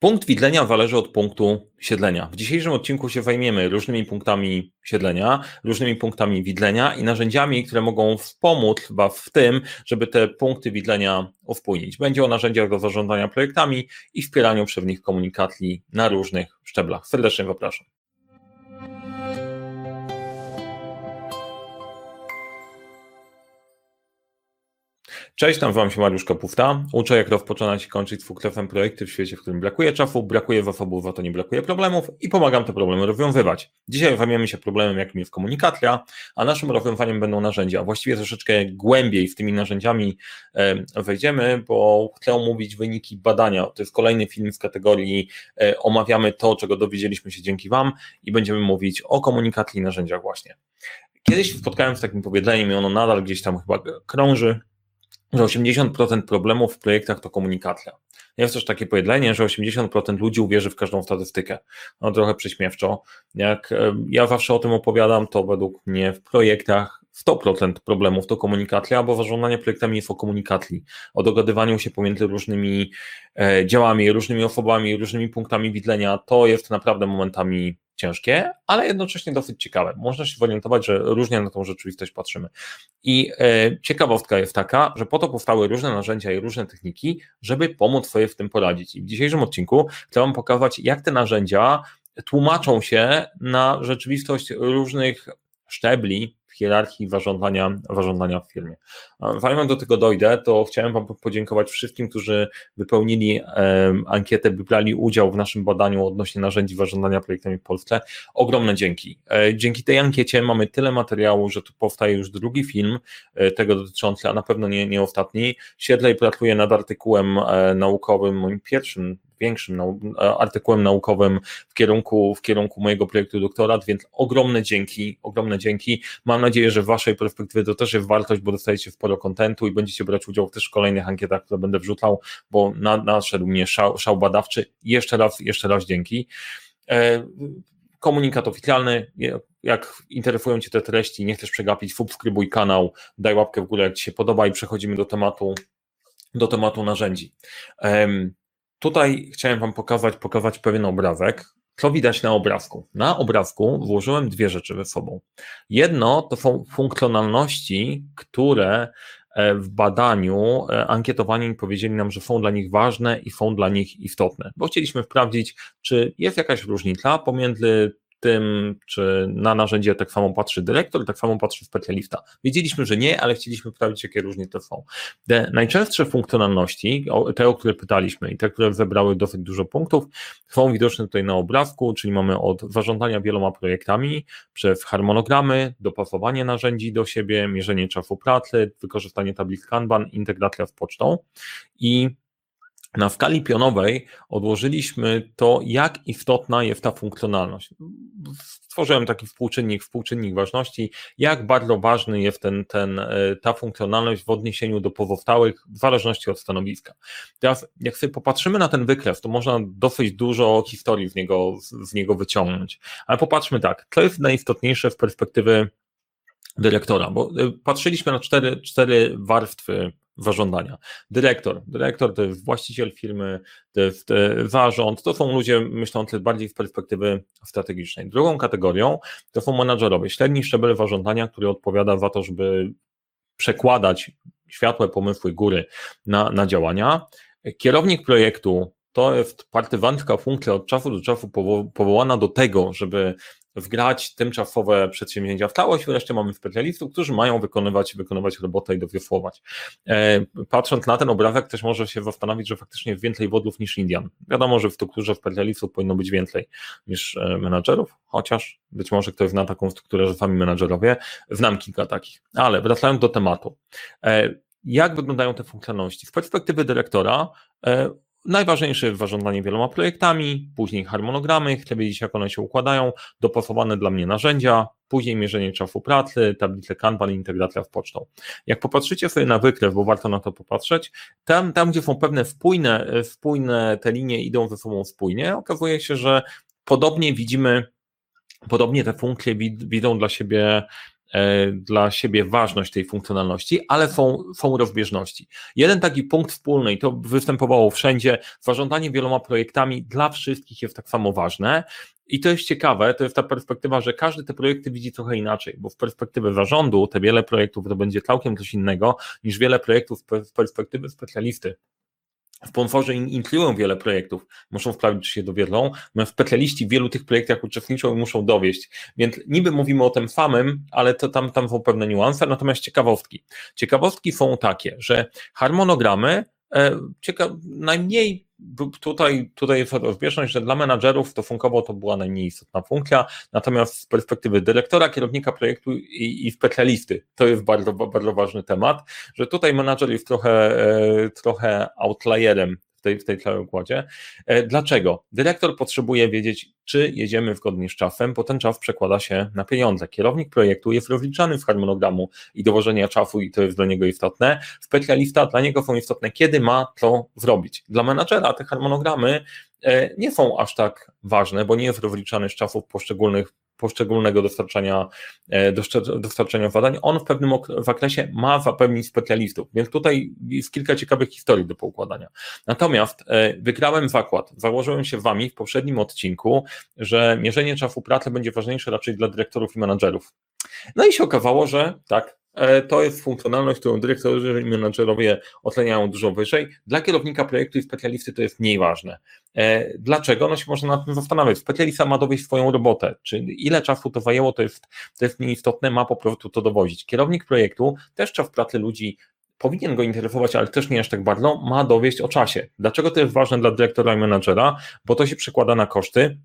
Punkt widlenia zależy od punktu siedlenia. W dzisiejszym odcinku się zajmiemy różnymi punktami siedlenia, różnymi punktami widlenia i narzędziami, które mogą wspomóc Was w tym, żeby te punkty widlenia uwpójnić. Będzie o narzędziach do zarządzania projektami i wspieraniu nich komunikacji na różnych szczeblach. Serdecznie zapraszam. Cześć, nazywam się Mariusz Kapufta. Uczę, jak rozpoczynać i kończyć dwukrefem projekty w świecie, w którym brakuje czasu, brakuje zasobów, a to nie brakuje problemów i pomagam te problemy rozwiązywać. Dzisiaj zajmiemy się problemem, jakim jest komunikacja, a naszym rozwiązaniem będą narzędzia. Właściwie troszeczkę głębiej w tymi narzędziami wejdziemy, bo chcę omówić wyniki badania. To jest kolejny film z kategorii e, omawiamy to, czego dowiedzieliśmy się dzięki Wam i będziemy mówić o komunikacji i narzędziach właśnie. Kiedyś spotkałem z takim powiedzeniem i ono nadal gdzieś tam chyba krąży, że 80% problemów w projektach to komunikacja. Jest też takie powiedzenie, że 80% ludzi uwierzy w każdą statystykę. No trochę prześmiewczo. Jak ja zawsze o tym opowiadam, to według mnie w projektach 100% problemów to komunikacja, bo zarządzanie projektami jest o komunikacji, o dogadywaniu się pomiędzy różnymi e, działami, różnymi osobami, różnymi punktami widlenia. To jest naprawdę momentami ciężkie, ale jednocześnie dosyć ciekawe. Można się zorientować, że różnie na tą rzeczywistość patrzymy. I e, ciekawostka jest taka, że po to powstały różne narzędzia i różne techniki, żeby pomóc sobie w tym poradzić. I w dzisiejszym odcinku chcę Wam pokazać, jak te narzędzia tłumaczą się na rzeczywistość różnych szczebli hierarchii warządzania, warządzania w firmie. Zanim do tego dojdę, to chciałem Wam podziękować wszystkim, którzy wypełnili ankietę, wybrali udział w naszym badaniu odnośnie narzędzi warządzania projektami w Polsce. Ogromne dzięki. E, dzięki tej ankiecie mamy tyle materiału, że tu powstaje już drugi film e, tego dotyczący, a na pewno nie, nie ostatni. Siedlej pracuje nad artykułem e, naukowym, moim pierwszym większym nau artykułem naukowym w kierunku, w kierunku mojego projektu doktorat, więc ogromne dzięki, ogromne dzięki. Mam nadzieję, że w Waszej perspektywy to też jest wartość, bo dostajecie sporo kontentu i będziecie brać udział też w kolejnych ankietach, które będę wrzucał, bo nadszedł mnie szał, szał badawczy. Jeszcze raz, jeszcze raz dzięki. E, komunikat oficjalny, jak interesują Cię te treści, nie chcesz przegapić, subskrybuj kanał, daj łapkę w górę, jak Ci się podoba i przechodzimy do tematu, do tematu narzędzi. Tutaj chciałem Wam pokazać, pokazać pewien obrazek. Co widać na obrazku? Na obrazku włożyłem dwie rzeczy ze sobą. Jedno to są funkcjonalności, które e, w badaniu e, ankietowani powiedzieli nam, że są dla nich ważne i są dla nich istotne, bo chcieliśmy sprawdzić, czy jest jakaś różnica pomiędzy tym, czy na narzędzie tak samo patrzy dyrektor, tak samo patrzy specjalista. Wiedzieliśmy, że nie, ale chcieliśmy sprawdzić, jakie różnice są. Te najczęstsze funkcjonalności, te, o które pytaliśmy i te, które zebrały dosyć dużo punktów, są widoczne tutaj na obrazku, czyli mamy od zarządzania wieloma projektami, przez harmonogramy, dopasowanie narzędzi do siebie, mierzenie czasu pracy, wykorzystanie tablic Kanban, integracja z pocztą i na skali pionowej odłożyliśmy to, jak istotna jest ta funkcjonalność. Stworzyłem taki współczynnik, współczynnik ważności, jak bardzo ważny jest ten, ten, e, ta funkcjonalność w odniesieniu do pozostałych, w zależności od stanowiska. Teraz, jak sobie popatrzymy na ten wykres, to można dosyć dużo historii z niego, z niego wyciągnąć. Ale popatrzmy tak, co jest najistotniejsze z perspektywy dyrektora, bo e, patrzyliśmy na cztery, cztery warstwy zarządzania. Dyrektor. Dyrektor to jest właściciel firmy, to jest e, zarząd, to są ludzie myślący bardziej z perspektywy strategicznej. Drugą kategorią to są menadżerowie, średni szczebel zarządzania, który odpowiada za to, żeby przekładać światłe pomysły góry na, na działania. Kierownik projektu to jest partywantka funkcja od czasu do czasu powołana do tego, żeby wgrać tymczasowe przedsięwzięcia w całość, wreszcie mamy specjalistów, którzy mają wykonywać, wykonywać robotę i dowiosłować. E, patrząc na ten obrazek, też może się zastanowić, że faktycznie jest więcej wodów niż Indian. Wiadomo, że w strukturze specjalistów powinno być więcej niż e, menadżerów, chociaż być może ktoś zna taką strukturę, że sami menadżerowie, znam kilka takich. Ale wracając do tematu. E, jak wyglądają te funkcjonalności? Z perspektywy dyrektora Najważniejsze jest zarządzanie wieloma projektami, później harmonogramy, chcę wiedzieć jak one się układają, dopasowane dla mnie narzędzia, później mierzenie czasu pracy, tablice Kanban, integracja z pocztą. Jak popatrzycie sobie na wykres, bo warto na to popatrzeć, tam, tam gdzie są pewne spójne, spójne te linie idą ze sobą spójnie, okazuje się, że podobnie widzimy, podobnie te funkcje widzą dla siebie e, dla siebie ważność tej funkcjonalności, ale są, są rozbieżności. Jeden taki punkt wspólny, i to występowało wszędzie, zarządzanie wieloma projektami dla wszystkich jest tak samo ważne. I to jest ciekawe, to jest ta perspektywa, że każdy te projekty widzi trochę inaczej, bo w perspektywie zarządu te wiele projektów to będzie całkiem coś innego niż wiele projektów z perspektywy specjalisty. Sponsorzy inkluują wiele projektów, muszą wprawić się do wielu, specjaliści w wielu tych projektach uczestniczą i muszą dowieść. Więc niby mówimy o tym samym, ale to tam, tam są pewne niuanse, natomiast ciekawostki. Ciekawostki są takie, że harmonogramy e, cieka- najmniej tutaj, tutaj jest rozbieżność, że dla menadżerów to funkowo to była najmniej istotna funkcja, natomiast z perspektywy dyrektora, kierownika projektu i, i specjalisty, to jest bardzo, bardzo ważny temat, że tutaj menadżer jest trochę, e, trochę outlierem w tej, w tej całej układzie. E, dlaczego? Dyrektor potrzebuje wiedzieć, czy jedziemy zgodnie z czasem, bo ten czas przekłada się na pieniądze. Kierownik projektu jest rozliczany z harmonogramu i dowożenia czasu i to jest dla niego istotne. Specjalista dla niego są istotne, kiedy ma to zrobić. Dla menadżera te harmonogramy e, nie są aż tak ważne, bo nie jest rozliczany z czasów poszczególnych poszczególnego dostarczania, e, dostarczania zadań, on w pewnym zakresie ma zapewnić specjalistów, więc tutaj jest kilka ciekawych historii do poukładania. Natomiast e, wygrałem zakład, założyłem się wami w poprzednim odcinku, że mierzenie czasu pracy będzie ważniejsze raczej dla dyrektorów i menadżerów. No i się okazało, że tak, to jest funkcjonalność, którą dyrektorzy i menadżerowie oceniają dużo wyżej. Dla kierownika projektu i specjalisty to jest mniej ważne. E, dlaczego? No się można nad tym zastanawiać. Specjalista ma dowieść swoją robotę. Czy ile czasu to zajęło, to jest, to jest mniej istotne, ma po prostu to dowozić. Kierownik projektu też czas pracy ludzi powinien go interesować, ale też nie aż tak bardzo, ma dowieść o czasie. Dlaczego to jest ważne dla dyrektora i menadżera? Bo to się przekłada na koszty,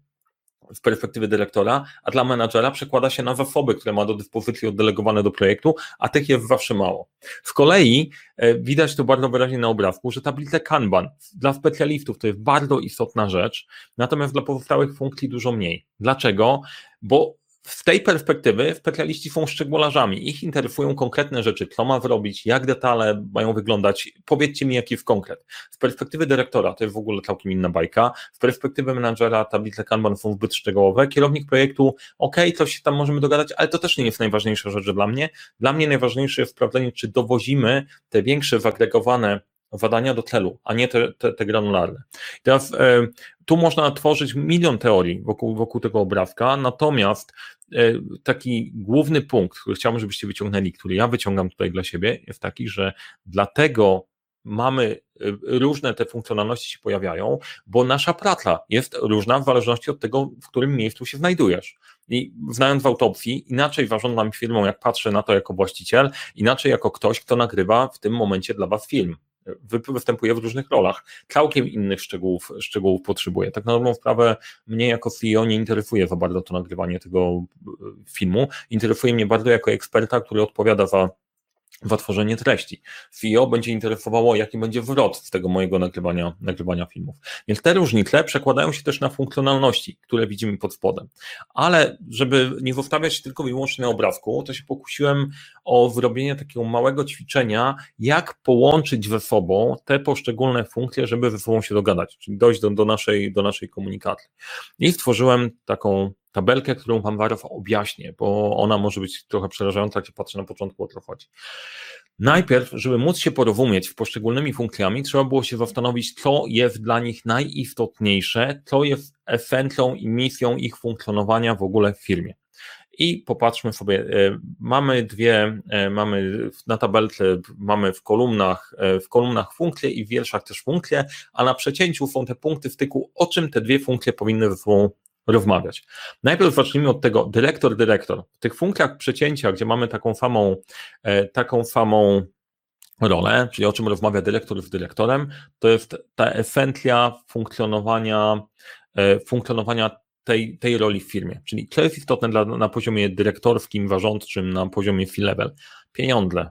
z perspektywy dyrektora, a dla menadżera przekłada się na zasoby, które ma do dyspozycji oddelegowane do projektu, a tych jest zawsze mało. Z kolei e, widać to bardzo wyraźnie na obrazku, że tablice Kanban dla specjalistów to jest bardzo istotna rzecz, natomiast dla pozostałych funkcji dużo mniej. Dlaczego? Bo z tej perspektywy specjaliści są szczególarzami. Ich interesują konkretne rzeczy, co ma zrobić, jak detale mają wyglądać. Powiedzcie mi, jaki jest konkret. Z perspektywy dyrektora to jest w ogóle całkiem inna bajka. Z perspektywy menadżera tablice Kanban są zbyt szczegółowe. Kierownik projektu, ok, coś się tam możemy dogadać, ale to też nie jest najważniejsza rzecz dla mnie. Dla mnie najważniejsze jest sprawdzenie, czy dowozimy te większe, zagregowane zadania do celu, a nie te, te, te granularne. teraz e, tu można tworzyć milion teorii wokół, wokół tego obrazka, natomiast taki główny punkt, który chciałbym, żebyście wyciągnęli, który ja wyciągam tutaj dla siebie, jest taki, że dlatego mamy e, różne te funkcjonalności się pojawiają, bo nasza praca jest różna w zależności od tego, w którym miejscu się znajdujesz. I znając w autopsji, inaczej zarządzam firmą, jak patrzę na to jako właściciel, inaczej jako ktoś, kto nagrywa w tym momencie dla Was film występuje w różnych rolach. Całkiem innych szczegółów, szczegółów potrzebuje. Tak na dobrą sprawę mnie jako CEO nie interesuje za bardzo to nagrywanie tego e, filmu. Interesuje mnie bardzo jako eksperta, który odpowiada za za tworzenie treści. CEO będzie interesowało, jaki będzie wrot z tego mojego nagrywania, nagrywania filmów. Więc te różnice przekładają się też na funkcjonalności, które widzimy pod spodem. Ale żeby nie zostawiać tylko i wyłącznie na obrazku, to się pokusiłem o zrobienie takiego małego ćwiczenia, jak połączyć ze sobą te poszczególne funkcje, żeby ze sobą się dogadać, czyli dojść do, do, naszej, do naszej komunikacji. I stworzyłem taką tabelkę, którą Wam zaraz objaśnię, bo ona może być trochę przerażająca, jak się patrzy na początku o co chodzi. Najpierw, żeby móc się porozumieć z poszczególnymi funkcjami, trzeba było się zastanowić, co jest dla nich najistotniejsze, co jest esencją i misją ich funkcjonowania w ogóle w firmie. I popatrzmy sobie, e, mamy dwie, e, mamy na tabelce, mamy w kolumnach, e, w kolumnach funkcje i w wierszach też funkcje, a na przecięciu są te punkty styku, o czym te dwie funkcje powinny ze sobą rozmawiać. Najpierw zacznijmy od tego dyrektor, dyrektor. W tych funkcjach przecięcia, gdzie mamy taką samą, taką samą rolę, czyli o czym rozmawia dyrektor z dyrektorem, to jest ta esencja funkcjonowania, funkcjonowania tej, tej roli w firmie. Czyli co jest istotne dla, na poziomie dyrektorskim, zarządczym, na poziomie C-level? Pieniądze.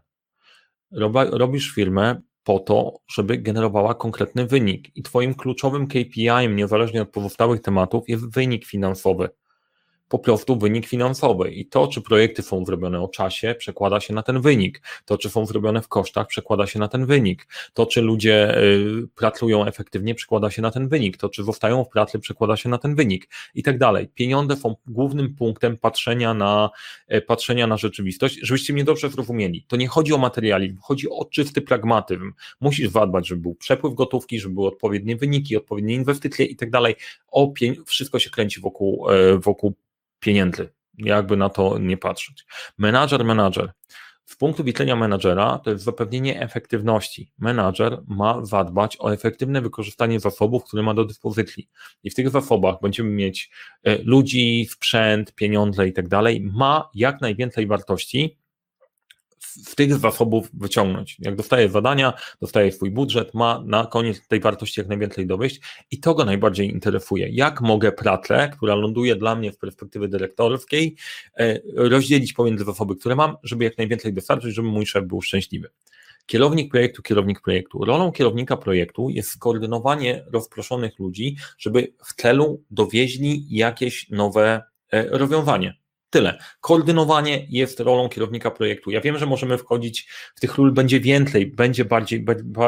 Robisz firmę po to, żeby generowała konkretny wynik. I Twoim kluczowym KPI, niezależnie od pozostałych tematów, jest wynik finansowy. Po prostu wynik finansowy i to, czy projekty są zrobione o czasie, przekłada się na ten wynik. To, czy są zrobione w kosztach, przekłada się na ten wynik. To, czy ludzie y, pracują efektywnie, przekłada się na ten wynik. To, czy zostają w pracy, przekłada się na ten wynik i tak dalej. Pieniądze są głównym punktem patrzenia na, e, patrzenia na rzeczywistość. Żebyście mnie dobrze zrozumieli, to nie chodzi o materializm, chodzi o czysty pragmatyzm. Musisz zadbać, żeby był przepływ gotówki, żeby były odpowiednie wyniki, odpowiednie inwestycje i tak dalej. Wszystko się kręci wokół, e, wokół pieniędzy, jakby na to nie patrzeć. Menadżer, menadżer. Z punktu widzenia menadżera to jest zapewnienie efektywności. Menadżer ma zadbać o efektywne wykorzystanie zasobów, które ma do dyspozycji. I w tych zasobach będziemy mieć e, ludzi, sprzęt, pieniądze i tak dalej. Ma jak najwięcej wartości, z tych zasobów wyciągnąć. Jak dostaje zadania, dostaje swój budżet, ma na koniec tej wartości jak najwięcej dowieść i to go najbardziej interesuje. Jak mogę pracę, która ląduje dla mnie w perspektywy dyrektorskiej, e, rozdzielić pomiędzy zasoby, które mam, żeby jak najwięcej dostarczyć, żeby mój szef był szczęśliwy. Kierownik projektu, kierownik projektu. Rolą kierownika projektu jest skoordynowanie rozproszonych ludzi, żeby w celu dowieźli jakieś nowe e, rozwiązanie. Tyle. Koordynowanie jest rolą kierownika projektu. Ja wiem, że możemy wchodzić w tych ról będzie więcej, będzie bardziej,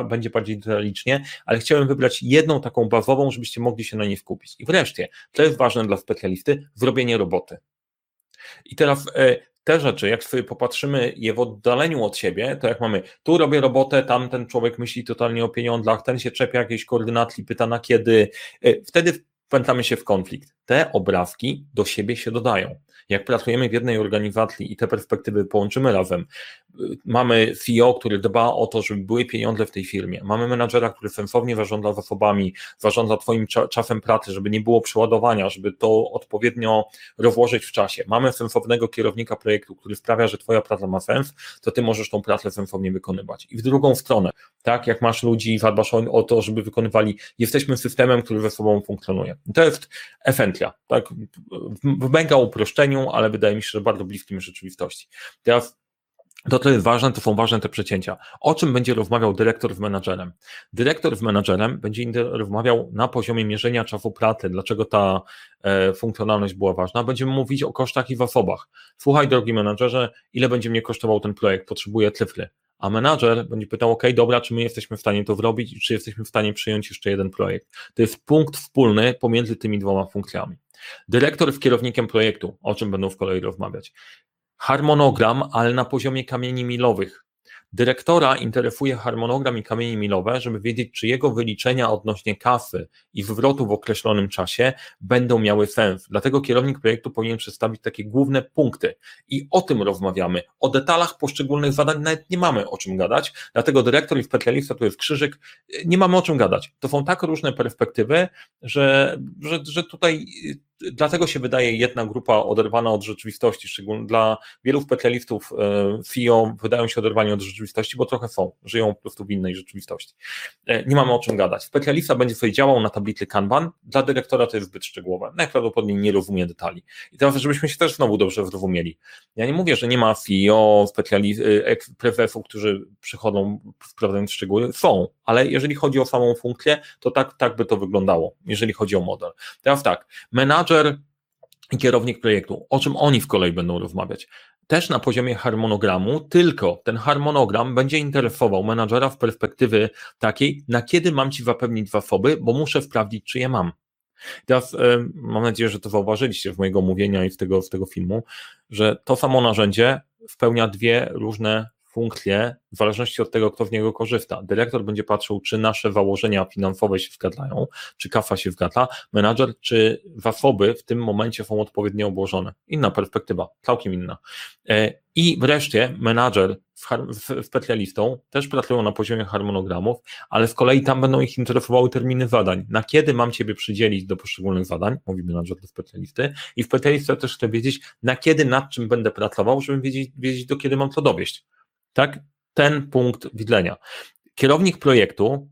będzie bardziej detalicznie, ale chciałem wybrać jedną taką bazową, żebyście mogli się na niej skupić. I wreszcie, to jest ważne dla specjalisty, zrobienie roboty. I teraz e, te rzeczy, jak sobie popatrzymy je w oddaleniu od siebie, to jak mamy, tu robię robotę, tam ten człowiek myśli totalnie o pieniądzach, ten się czepia jakiejś koordynacji, pyta na kiedy, e, wtedy wpętamy się w konflikt. Te obrazki do siebie się dodają. Jak pracujemy w jednej organizacji i te perspektywy połączymy razem, mamy CEO, który dba o to, żeby były pieniądze w tej firmie, mamy menadżera, który sensownie zarządza zasobami, zarządza Twoim czasem pracy, żeby nie było przeładowania, żeby to odpowiednio rozłożyć w czasie. Mamy sensownego kierownika projektu, który sprawia, że Twoja praca ma sens, to Ty możesz tą pracę sensownie wykonywać. I w drugą stronę, tak, jak masz ludzi i zadbasz o to, żeby wykonywali, jesteśmy systemem, który ze sobą funkcjonuje. To jest efentlia, tak, mega ale wydaje mi się, że bardzo bliskim rzeczywistości. Teraz to, co jest ważne, to są ważne te przecięcia. O czym będzie rozmawiał dyrektor z menadżerem? Dyrektor z menadżerem będzie rozmawiał na poziomie mierzenia czasu pracy, dlaczego ta e, funkcjonalność była ważna. Będziemy mówić o kosztach i zasobach. Słuchaj, drogi menadżerze, ile będzie mnie kosztował ten projekt? Potrzebuję cyfry. A menadżer będzie pytał, OK, dobra, czy my jesteśmy w stanie to zrobić i czy jesteśmy w stanie przyjąć jeszcze jeden projekt? To jest punkt wspólny pomiędzy tymi dwoma funkcjami. Dyrektor z kierownikiem projektu, o czym będą w kolei rozmawiać harmonogram, ale na poziomie kamieni milowych. Dyrektora interesuje harmonogram i kamienie milowe, żeby wiedzieć, czy jego wyliczenia odnośnie kasy i zwrotu w określonym czasie będą miały sens. Dlatego kierownik projektu powinien przedstawić takie główne punkty i o tym rozmawiamy. O detalach poszczególnych zadań nawet nie mamy o czym gadać, dlatego dyrektor i specjalista to jest krzyżyk, nie mamy o czym gadać. To są tak różne perspektywy, że, że, że tutaj dlatego się wydaje jedna grupa oderwana od rzeczywistości, szczególnie dla wielu specjalistów FIO e, wydają się oderwani od rzeczywistości, bo trochę są, żyją po prostu w innej rzeczywistości. E, nie mamy o czym gadać. Specjalista będzie sobie działał na tablicy Kanban, dla dyrektora to jest zbyt szczegółowe, najprawdopodobniej nie rozumie detali. I teraz, żebyśmy się też znowu dobrze zrozumieli. Ja nie mówię, że nie ma FIO, e, prezesów, którzy przychodzą sprawdzając szczegóły, są, ale jeżeli chodzi o samą funkcję, to tak, tak by to wyglądało, jeżeli chodzi o model. Teraz tak, menadżer i kierownik projektu, o czym oni w kolei będą rozmawiać? Też na poziomie harmonogramu, tylko ten harmonogram będzie interesował menadżera w perspektywy takiej, na kiedy mam ci zapewnić zasoby, bo muszę sprawdzić, czy je mam. Teraz y, mam nadzieję, że to zauważyliście w mojego mówienia i z tego, z tego filmu, że to samo narzędzie spełnia dwie różne funkcje w zależności od tego, kto w niego korzysta. Dyrektor będzie patrzył, czy nasze założenia finansowe się zgadzają, czy kafa się zgadza, menadżer, czy zasoby w tym momencie są odpowiednio obłożone. Inna perspektywa, całkiem inna. E, I wreszcie menadżer z specjalistą też pracują na poziomie harmonogramów, ale z kolei tam będą ich interesowały terminy zadań. Na kiedy mam Ciebie przydzielić do poszczególnych zadań, mówi menadżer do specjalisty, i specjalista też chce wiedzieć, na kiedy, nad czym będę pracował, żeby wiedzieć, wiedzieć do kiedy mam co dowieść. Tak? Ten punkt widzenia. Kierownik projektu,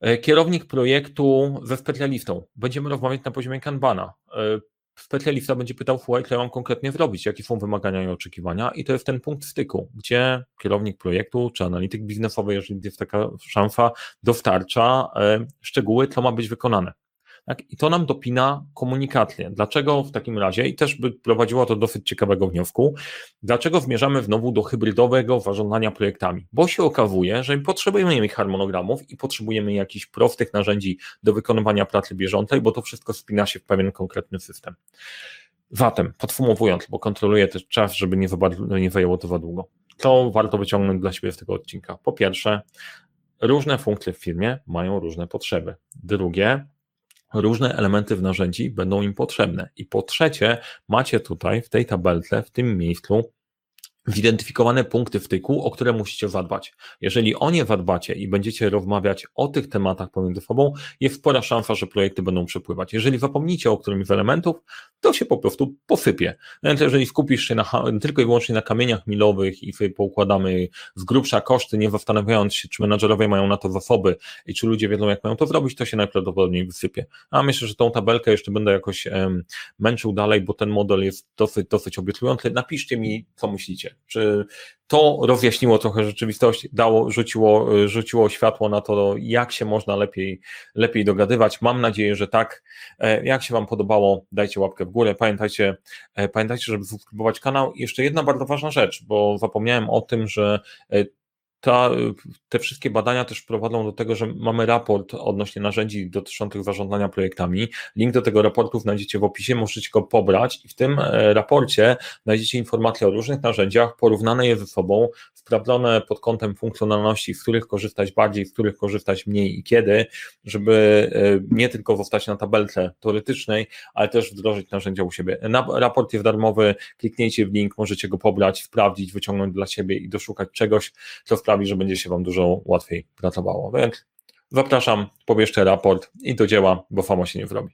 e, kierownik projektu ze specjalistą. Będziemy rozmawiać na poziomie Kanbana. E, specjalista będzie pytał, słuchaj, co ja mam konkretnie zrobić, jakie są wymagania i oczekiwania i to jest ten punkt styku, gdzie kierownik projektu czy analityk biznesowy, jeżeli jest taka szansa, dostarcza e, szczegóły, co ma być wykonane. Tak? I to nam dopina komunikację. Dlaczego w takim razie, i też by prowadziło to do ciekawego wniosku, dlaczego zmierzamy znowu do hybrydowego zarządzania projektami? Bo się okazuje, że potrzebujemy harmonogramów i potrzebujemy jakichś prostych narzędzi do wykonywania pracy bieżącej, bo to wszystko spina się w pewien konkretny system. Zatem, podsumowując, bo kontroluję też czas, żeby nie, nie zajęło to za długo. Co warto wyciągnąć dla siebie z tego odcinka? Po pierwsze, różne funkcje w firmie mają różne potrzeby. Drugie, różne elementy w narzędzi będą im potrzebne. I po trzecie, macie tutaj w tej tabelce, w tym miejscu zidentyfikowane punkty wtyku, o które musicie zadbać. Jeżeli o nie zadbacie i będziecie rozmawiać o tych tematach pomiędzy sobą, jest spora szansa, że projekty będą przepływać. Jeżeli zapomnicie o którymś z elementów, to się po prostu posypie. Więc jeżeli skupisz się na, tylko i wyłącznie na kamieniach milowych i poukładamy z grubsza koszty, nie zastanawiając się, czy menadżerowie mają na to zasoby i czy ludzie wiedzą, jak mają to zrobić, to się najprawdopodobniej wysypie. A myślę, że tą tabelkę jeszcze będę jakoś um, męczył dalej, bo ten model jest dosyć, dosyć obiecujący. Napiszcie mi, co myślicie. Czy to rozjaśniło trochę rzeczywistość, dało, rzuciło, rzuciło światło na to, jak się można lepiej, lepiej dogadywać. Mam nadzieję, że tak. E, jak się Wam podobało, dajcie łapkę w górę. Pamiętajcie, e, pamiętajcie, żeby subskrybować kanał. I jeszcze jedna bardzo ważna rzecz, bo zapomniałem o tym, że e, ta, te wszystkie badania też prowadzą do tego, że mamy raport odnośnie narzędzi dotyczących zarządzania projektami. Link do tego raportu znajdziecie w opisie, możecie go pobrać i w tym e, raporcie znajdziecie informacje o różnych narzędziach, porównane je ze sobą, sprawdzone pod kątem funkcjonalności, z których korzystać bardziej, z których korzystać mniej i kiedy, żeby e, nie tylko zostać na tabelce teoretycznej, ale też wdrożyć narzędzia u siebie. Raport jest darmowy, kliknijcie w link, możecie go pobrać, sprawdzić, wyciągnąć dla siebie i doszukać czegoś, co sprawdza sprawi, że będzie się Wam dużo łatwiej pracowało. Więc zapraszam, pobierzcie raport i do dzieła, bo fama się nie zrobi.